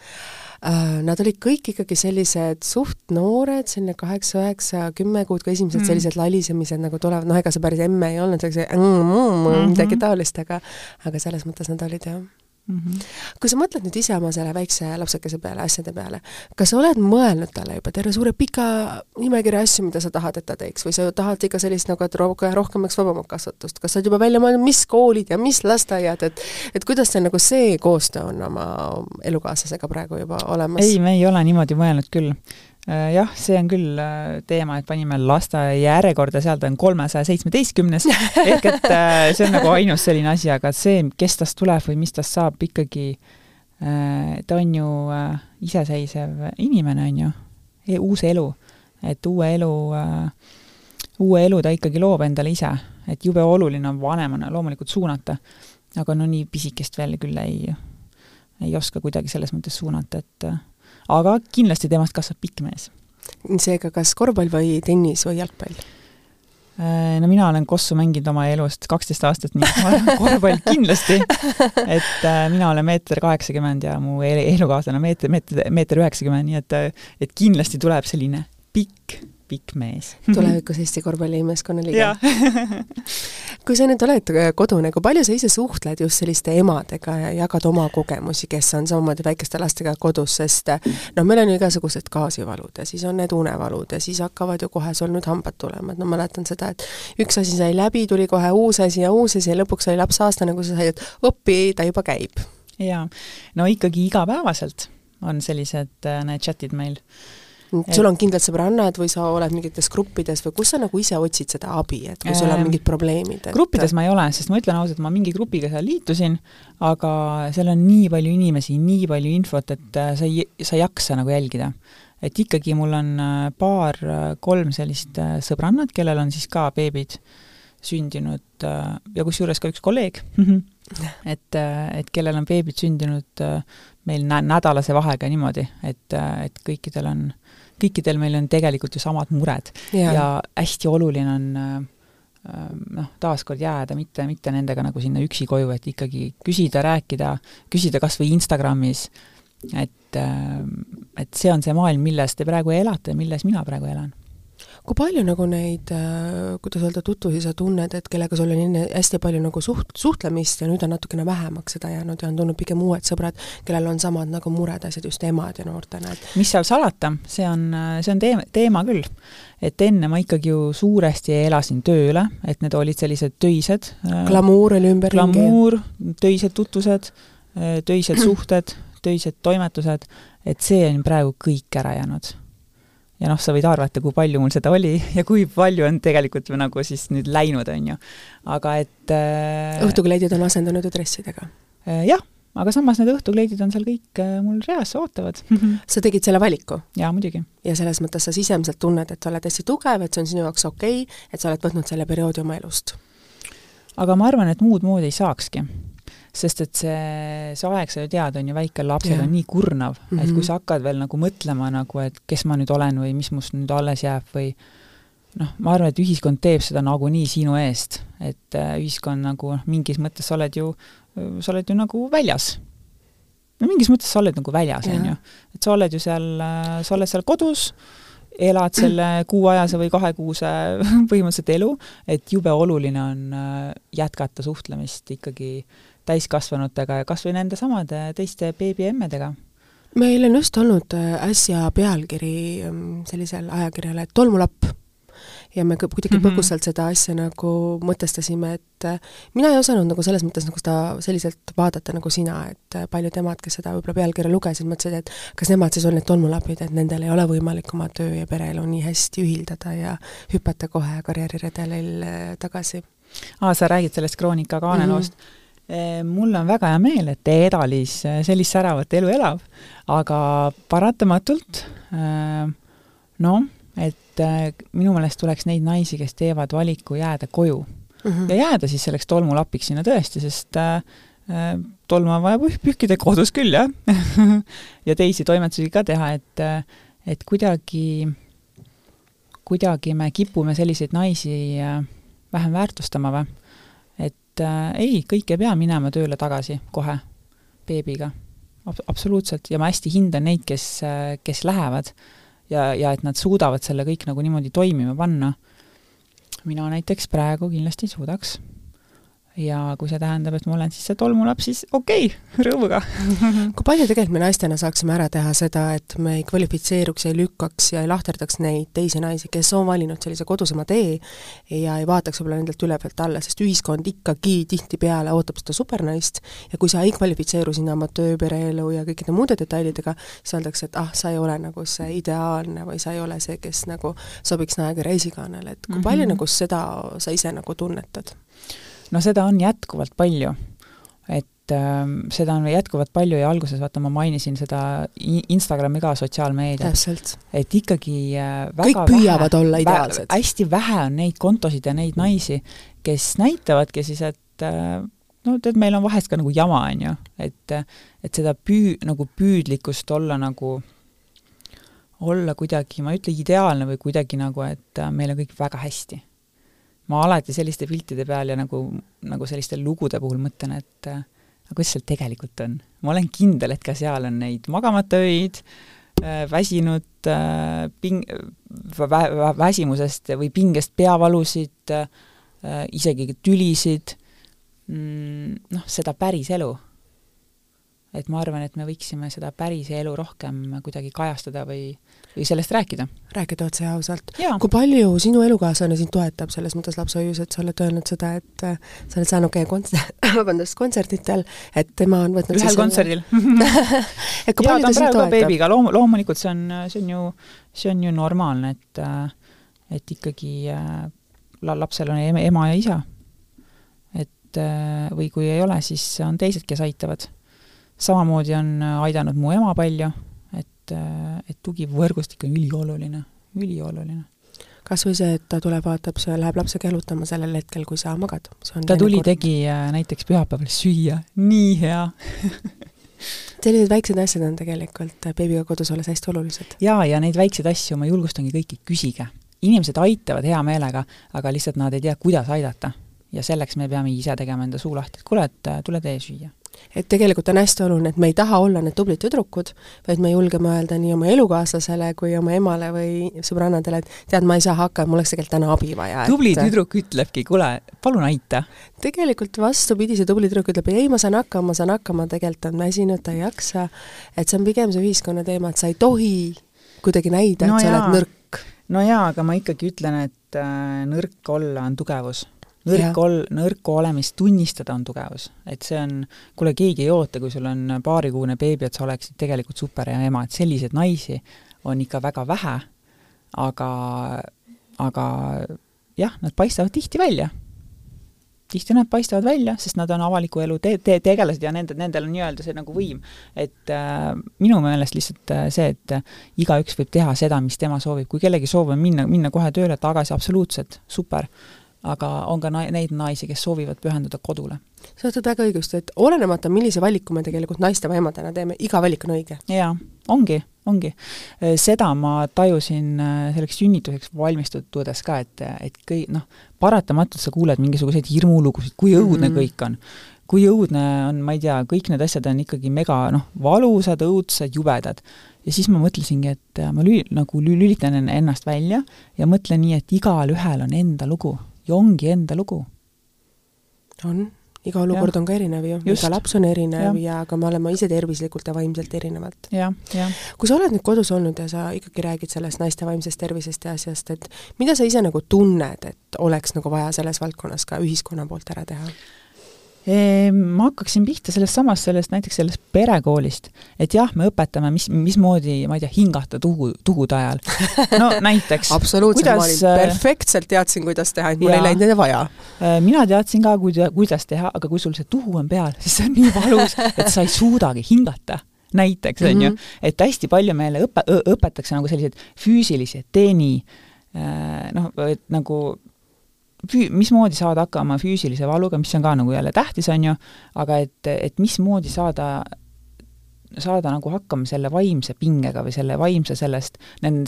Uh, nad olid kõik ikkagi sellised suht noored, selline kaheksa, üheksa, kümme kuud, kui esimesed mm. sellised lalisemised nagu tulevad, noh, ega see päris emme ei olnud, see oli see mm, mm, mm, midagi taolist, aga aga selles mõttes nad olid jah Mm -hmm. kui sa mõtled nüüd ise oma selle väikse lapsekese peale, asjade peale, kas sa oled mõelnud talle juba terve suure pika nimekirja asju, mida sa tahad, et ta teeks või sa tahad ikka sellist nagu, et rohkem, rohkemaks vabamat kasvatust, kas sa oled juba välja mõelnud, mis koolid ja mis lasteaiad, et et kuidas see nagu see koostöö on oma elukaaslasega praegu juba olemas? ei, me ei ole niimoodi mõelnud küll jah, see on küll äh, teema, et panime lasteaia järjekorda, seal ta on kolmesaja seitsmeteistkümnes, ehk et äh, see on nagu ainus selline asi, aga see, kes tast tuleb või mis tast saab, ikkagi ta on ju iseseisev inimene, on ju, e, uus elu. et uue elu, uue elu ta ikkagi loob endale ise, et jube oluline on vanemana loomulikult suunata, aga no nii pisikest veel küll ei, ei oska kuidagi selles mõttes suunata, et aga kindlasti temast kasvab pikk mees. seega kas korvpall või tennis või jalgpall? Äh, no mina olen kossu mänginud oma elust kaksteist aastat, nii et ma olen korvpall kindlasti. et äh, mina olen meeter kaheksakümmend ja mu elukaaslane meeter, meeter, meeter üheksakümmend, nii et, et kindlasti tuleb selline pikk pikk mees. tulevikus Eesti korvpallimeeskonna liige. kui sa nüüd oled kodune, kui palju sa ise suhtled just selliste emadega ja jagad oma kogemusi, kes on samamoodi väikeste lastega kodus, sest noh, meil on ju igasugused gaasivalud ja siis on need unevalud ja siis hakkavad ju kohe sul nüüd hambad tulema, et ma mäletan seda, et üks asi sai läbi, tuli kohe uus asi ja uus asi ja lõpuks sai laps aastane, kui sa said, et oppi, ta juba käib. jaa, no ikkagi igapäevaselt on sellised äh, need chatid meil sul on kindlad sõbrannad või sa oled mingites gruppides või kus sa nagu ise otsid seda abi, et kui sul on mingid probleemid et...? gruppides ma ei ole, sest ma ütlen ausalt, ma mingi grupiga seal liitusin, aga seal on nii palju inimesi, nii palju infot, et äh, sa ei, sa ei jaksa nagu jälgida. et ikkagi mul on äh, paar-kolm äh, sellist sõbrannat, kellel on siis ka beebid sündinud ja kusjuures ka üks kolleeg et, et kellel on beebid sündinud meil nä-, nädalase vahega niimoodi, et, et kõikidel on kõikidel meil on tegelikult ju samad mured. Ja, ja hästi oluline on äh, noh, taaskord jääda mitte, mitte nendega nagu sinna üksi koju, et ikkagi küsida, rääkida, küsida kas või Instagramis, et, äh, et see on see maailm, milles te praegu elate ja milles mina praegu elan kui palju nagu neid, äh, kuidas öelda, tutvusi sa tunned, et kellega sul on enne hästi palju nagu suht-, suhtlemist ja nüüd on natukene vähemaks seda jäänud ja on tulnud pigem uued sõbrad, kellel on samad nagu mured, asjad just emad ja noortena, et mis seal salata, see on, see on teema, teema küll. et enne ma ikkagi ju suuresti elasin tööle, et need olid sellised töised äh, glamuur oli ümberringi. glamuur, töised tutvused, äh, töised suhted, töised toimetused, et see on praegu kõik ära jäänud ja noh, sa võid arvata, kui palju mul seda oli ja kui palju on tegelikult nagu siis nüüd läinud, on ju. aga et äh, õhtukleidid on asendunud ju dressidega äh,? jah, aga samas need õhtukleidid on seal kõik äh, mul reas, ootavad sa tegid selle valiku? jaa, muidugi. ja selles mõttes sa sisemiselt tunned, et sa oled hästi tugev, et see on sinu jaoks okei okay,, et sa oled võtnud selle perioodi oma elust? aga ma arvan, et muud moodi ei saakski sest et see, see aeg, sa ju tead, on ju, väikel lapsel yeah. on nii kurnav mm, -hmm. et kui mhm. sa hakkad veel nagu mõtlema nagu, et kes ma nüüd olen või mis must nüüd alles jääb või noh, ma arvan, et ühiskond teeb seda nagunii sinu eest, et äh, ühiskond nagu noh, mingis mõttes sa oled ju, sa oled ju nagu väljas. no mingis mõttes sa oled nagu väljas, on ju. et sa oled ju seal, äh, sa oled seal kodus, elad selle kuuajase või kahekuuse põhimõtteliselt elu, et jube oluline on äh, jätkata suhtlemist ikkagi äh, täiskasvanutega ja kas või nendesamade teiste beebiemmedega? meil on just olnud äh, äsja pealkiri ähm, sellisel ajakirjal, et tolmulapp. ja me kuidagi mm -hmm. põgusalt seda asja nagu mõtestasime, et äh, mina ei osanud nagu selles mõttes nagu seda selliselt vaadata nagu sina, et äh, paljud emad, kes seda võib-olla pealkirja lugesid, mõtlesid, et kas nemad siis on need tolmulapid, et nendel ei ole võimalik oma töö ja pereelu nii hästi ühildada ja hüpata kohe karjääriredelil tagasi. aa, sa räägid sellest Kroonika kaaneloost mm. -hmm mul on väga hea meel, et Eda-Liis eh, sellist säravat elu elab, aga paratamatult eh, noh, et minu meelest tuleks neid naisi, kes teevad valiku jääda koju mm. -hmm. ja jääda siis selleks tolmulapiks sinna tõesti, sest tolmu on vaja püh-, pühkida kodus küll, jah ja teisi toimetusi ka teha, et, et kuidagi, kuidagi me kipume selliseid naisi vähem väärtustama või et äh, ei, kõik ei pea minema tööle tagasi kohe beebiga Ab. absoluutselt, ja ma hästi hindan neid, kes, äh, kes lähevad ja, ja et nad suudavad selle kõik nagu niimoodi toimima panna. mina näiteks praegu kindlasti ei suudaks ja kui see tähendab, et ma olen siis see tolmulaps, siis okei okay,, rõõmuga kui palju tegelikult me naistena saaksime ära teha seda, et me ei kvalifitseeruks, ei lükkaks ja ei lahterdaks neid teisi naisi, kes on valinud sellise kodusema tee ja ei vaataks võib-olla nendelt ülevalt alla, sest ühiskond ikkagi tihtipeale ootab seda supernaist ja kui sa ei kvalifitseeru sinna oma töö, pereelu ja kõikide muude detailidega, siis öeldakse, et ah, sa ei ole nagu see ideaalne või sa ei ole see, kes nagu sobiks Naega reisikaanele, et kui mm -hmm. palju nagu seda sa ise nagu tunnetad? No seda on jätkuvalt palju. et äh, seda on jätkuvalt palju ja alguses vaata, ma mainisin seda Instagrami ka, sotsiaalmeediat. et ikkagi äh, kõik püüavad vähe, olla ideaalsed. hästi vähe on neid kontosid ja neid naisi, kes näitavadki siis, et äh, no tead, meil on vahest ka nagu jama, on ju, et, et seda püü-, nagu püüdlikkust olla nagu olla kuidagi, ma ei ütle ideaalne või kuidagi nagu, et meil on kõik väga hästi ma alati selliste piltide peal ja nagu, nagu selliste lugude puhul mõtlen, et äh, aga kuidas seal tegelikult on. ma olen kindel, et ka seal on neid magamata öid äh,, väsinud äh, ping- vä,, vä, väsimusest või pingest peavalusid äh,, isegi tülisid mm,, noh, seda päris elu et ma arvan, et me võiksime seda päris elu rohkem kuidagi kajastada või, või sellest rääkida. rääkida otse ja ausalt. kui palju sinu elukaaslane sind toetab selles mõttes lapsehoius, et sa oled öelnud seda, et äh, sa oled saanud käia konts-, vabandust, kontserditel, et tema on võtnud ühel kontserdil et kui palju ta sind toetab? beebiga, loom-, loomulikult see on, see on ju, see on ju normaalne, et äh, et ikkagi äh, lapsel on ema ja isa. et või kui ei ole, siis on teised, kes aitavad samamoodi on aidanud mu ema palju, et, äh, et tugivõrgustik on ülioluline, ülioluline kas või see, et ta tuleb, vaatab, see läheb lapsega jalutama sellel hetkel, kui sa magad. ta tuli, tegi äh, näiteks pühapäeval süüa, nii hea sellised väiksed asjad on tegelikult beebiga kodus olles hästi olulised. jaa, ja neid väikseid asju ma julgustangi kõiki, küsige. inimesed aitavad hea meelega, aga lihtsalt nad ei tea, kuidas aidata. ja selleks me peame ise tegema enda suu lahti, et kuule, et tule tee süüa et tegelikult on hästi oluline, et me ei taha olla need tublid tüdrukud, vaid me julgeme öelda nii oma elukaaslasele kui oma emale või sõbrannadele, et tead, ma ei saa hakkama, mul oleks tegelikult täna abi vaja. tubli et... tüdruk ütlebki, kuule, palun aita. tegelikult vastupidi, see tubli tüdruk ütleb, ei, ma saan hakkama, ma saan hakkama, tegelikult on väsinud, ta ei jaksa. et see on pigem see ühiskonna teema, et sa ei tohi kuidagi näida no, et sa jaa. oled nõrk. no jaa, aga ma ikkagi ütlen, et äh, nõrk olla on tugevus nõrk ol-, nõrku olemist tunnistada on tugevus. et see on, kuule, keegi ei oota, kui sul on paarikuune beebi, et sa oleksid tegelikult superhea ema, et selliseid naisi on ikka väga vähe, aga, aga jah, nad paistavad tihti välja. tihti nad paistavad välja, sest nad on avaliku elu te-, te-, tegelased ja nende, nendel on nii-öelda see nagu võim. et äh, minu meelest lihtsalt äh, see, et äh, igaüks võib teha seda, mis tema soovib, kui kellegi soov on minna, minna kohe tööle tagasi, absoluutselt, super aga on ka na-, neid naisi, kes soovivad pühenduda kodule. sa ütled väga õigesti, et olenemata, millise valiku me tegelikult naiste või emadena teeme, iga valik on õige. jaa, ongi, ongi. seda ma tajusin selleks sünnituseks valmistudes ka, et, et kõi-, noh, paratamatult sa kuuled mingisuguseid hirmulugusid, kui õudne mm -hmm. kõik on. kui õudne on, ma ei tea, kõik need asjad on ikkagi mega noh, valusad, õudsad, jubedad ja siis ma mõtlesingi, et äh, ma lüli-, nagu lülitan ennast välja ja mõtlen nii, et igalühel on enda lugu ja ongi enda lugu. on, iga olukord ja. on ka erinev ju, iga laps on erinev ja, ja ka me oleme ise tervislikult ja vaimselt erinevad. kui sa oled nüüd kodus olnud ja sa ikkagi räägid sellest naiste vaimsest tervisest ja asjast, et mida sa ise nagu tunned, et oleks nagu vaja selles valdkonnas ka ühiskonna poolt ära teha? Ehm, ma hakkaksin pihta sellest samast, sellest näiteks sellest perekoolist. et jah, me õpetame, mis, mismoodi, ma ei tea, hingata tuhu, tuhude ajal. no näiteks absoluutselt, ma olin äh, perfektselt teadsin, kuidas teha, et mul ja, ei läinud neid vaja. Äh, mina teadsin ka, kuida-, kuidas teha, aga kui sul see tuhu on peal, siis see on nii valus, et sa ei suudagi hingata näiteks, on ju, mhm. et hästi palju meile õpe-, õpetatakse nagu selliseid füüsilisi teeni äh, noh, et nagu füü-, mismoodi saada hakkama füüsilise valuga, mis on ka nagu jälle tähtis, on ju, aga et, et mismoodi saada saada nagu hakkama selle vaimse pingega või selle vaimse sellest,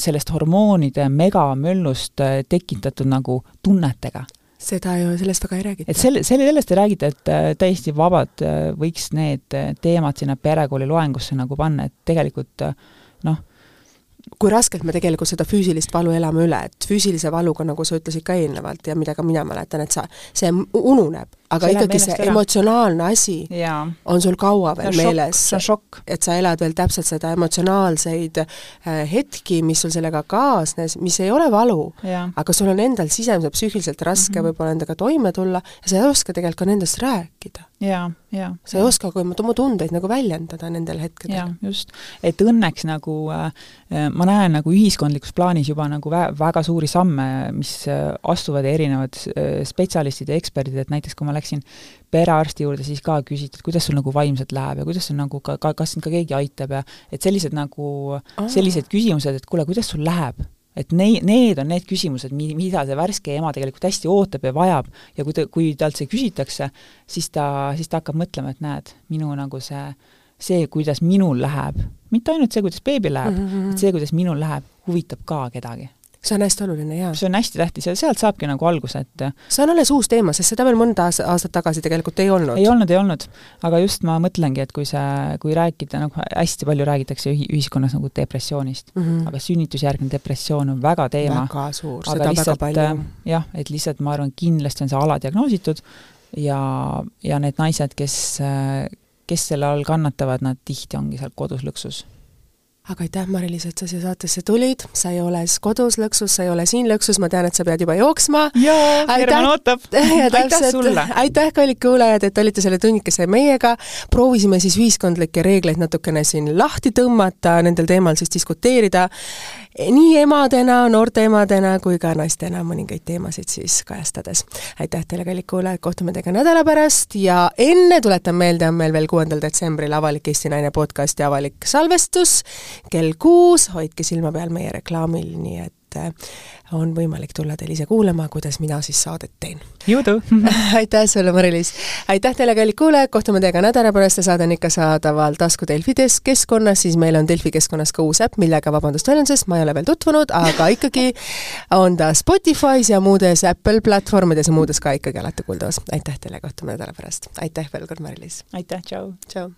sellest hormoonide megamöllust äh, tekitatud nagu tunnetega. seda ju, sellest väga ei räägita. et selle, selle, sellest ei räägita, et äh, täiesti vabad äh, võiks need teemad sinna perekooli loengusse nagu panna, et tegelikult noh, kui raskelt me tegelikult seda füüsilist valu elame üle, et füüsilise valuga, nagu sa ütlesid ka eelnevalt ja mida ka mina mäletan, et sa, see ununeb, aga see ikkagi see ära. emotsionaalne asi ja. on sul kaua veel see meeles, et sa elad veel täpselt seda emotsionaalseid äh, hetki, mis sul sellega kaasnes, mis ei ole valu, aga sul on endal sisemiselt psüühiliselt raske mm -hmm. võib-olla endaga toime tulla ja sa ei oska tegelikult ka nendest rääkida jaa, jaa. sa ei oska oma, oma tundeid nagu väljendada nendel hetkedel. jaa, just. et õnneks nagu äh, äh, ma näen nagu ühiskondlikus plaanis juba nagu vä-, väga suuri samme, mis äh, astuvad erinevad äh, spetsialistid ja eksperdid, et näiteks kui ma läksin perearsti juurde, siis ka küsiti, et kuidas sul nagu vaimselt läheb ja kuidas sul nagu ka, ka, kas sind ka keegi aitab ja et sellised nagu sellised küsimused, et kuule, kuidas sul läheb et nei-, need on need küsimused, mi-, mida see värske ema tegelikult hästi ootab ja vajab ja kui ta, kui talt see küsitakse, siis ta, siis ta hakkab mõtlema, et näed, minu nagu see, see, kuidas minul läheb, mitte ainult see, kuidas beebil läheb mm, -hmm. et see, kuidas minul läheb, huvitab ka kedagi see on hästi oluline, jaa. see on hästi tähtis ja sealt saabki nagu alguse, et see on alles uus teema, sest seda veel mõnda aastat tagasi tegelikult ei olnud. ei olnud, ei olnud. aga just ma mõtlengi, et kui see, kui rääkida, nagu hästi palju räägitakse ühiskonnas nagu depressioonist mm, -hmm. aga sünnitusjärgne depressioon on väga teema. väga suur, seda väga palju. Äh, jah, et lihtsalt ma arvan, kindlasti on see aladiagnoositud ja, ja need naised, kes, äh, kes selle all kannatavad, nad tihti ongi seal kodus lõksus aga aitäh, Mari-Liis, et sa siia saatesse tulid, sa ei ole kodus lõksus, sa ei ole siin lõksus, ma tean, et sa pead juba jooksma. jaa, Herman ootab. aitäh sulle! aitäh, kallid kuulajad, et olite selle tunnikese meiega, proovisime siis ühiskondlikke reegleid natukene siin lahti tõmmata, nendel teemal siis diskuteerida, nii emadena, noorte emadena kui ka naistena mõningaid teemasid siis kajastades. aitäh teile, kallid kuulajad, kohtume teiega nädala pärast ja enne tuletan meelde, on meil veel kuuendal detsembril avalik Eesti Naine podcasti avalik salvestus kell kuus, hoidke silma peal meie reklaamil, nii et on võimalik tulla teil ise kuulama, kuidas mina siis saadet teen. jõudu aitäh sulle, Mari-Liis! aitäh teile, kallid kuulajad, kohtume teiega nädala pärast ja saade on ikka saadaval tasku Delfi keskkonnas, siis meil on Delfi keskkonnas ka uus äpp, millega, vabandust väljendusest, ma ei ole veel tutvunud, aga ikkagi on ta Spotify's ja muudes Apple platvormides ja muudes ka ikkagi alati kuuldavas. aitäh teile, kohtume nädala pärast! aitäh veel kord, Mari-Liis! aitäh, tšau! tšau!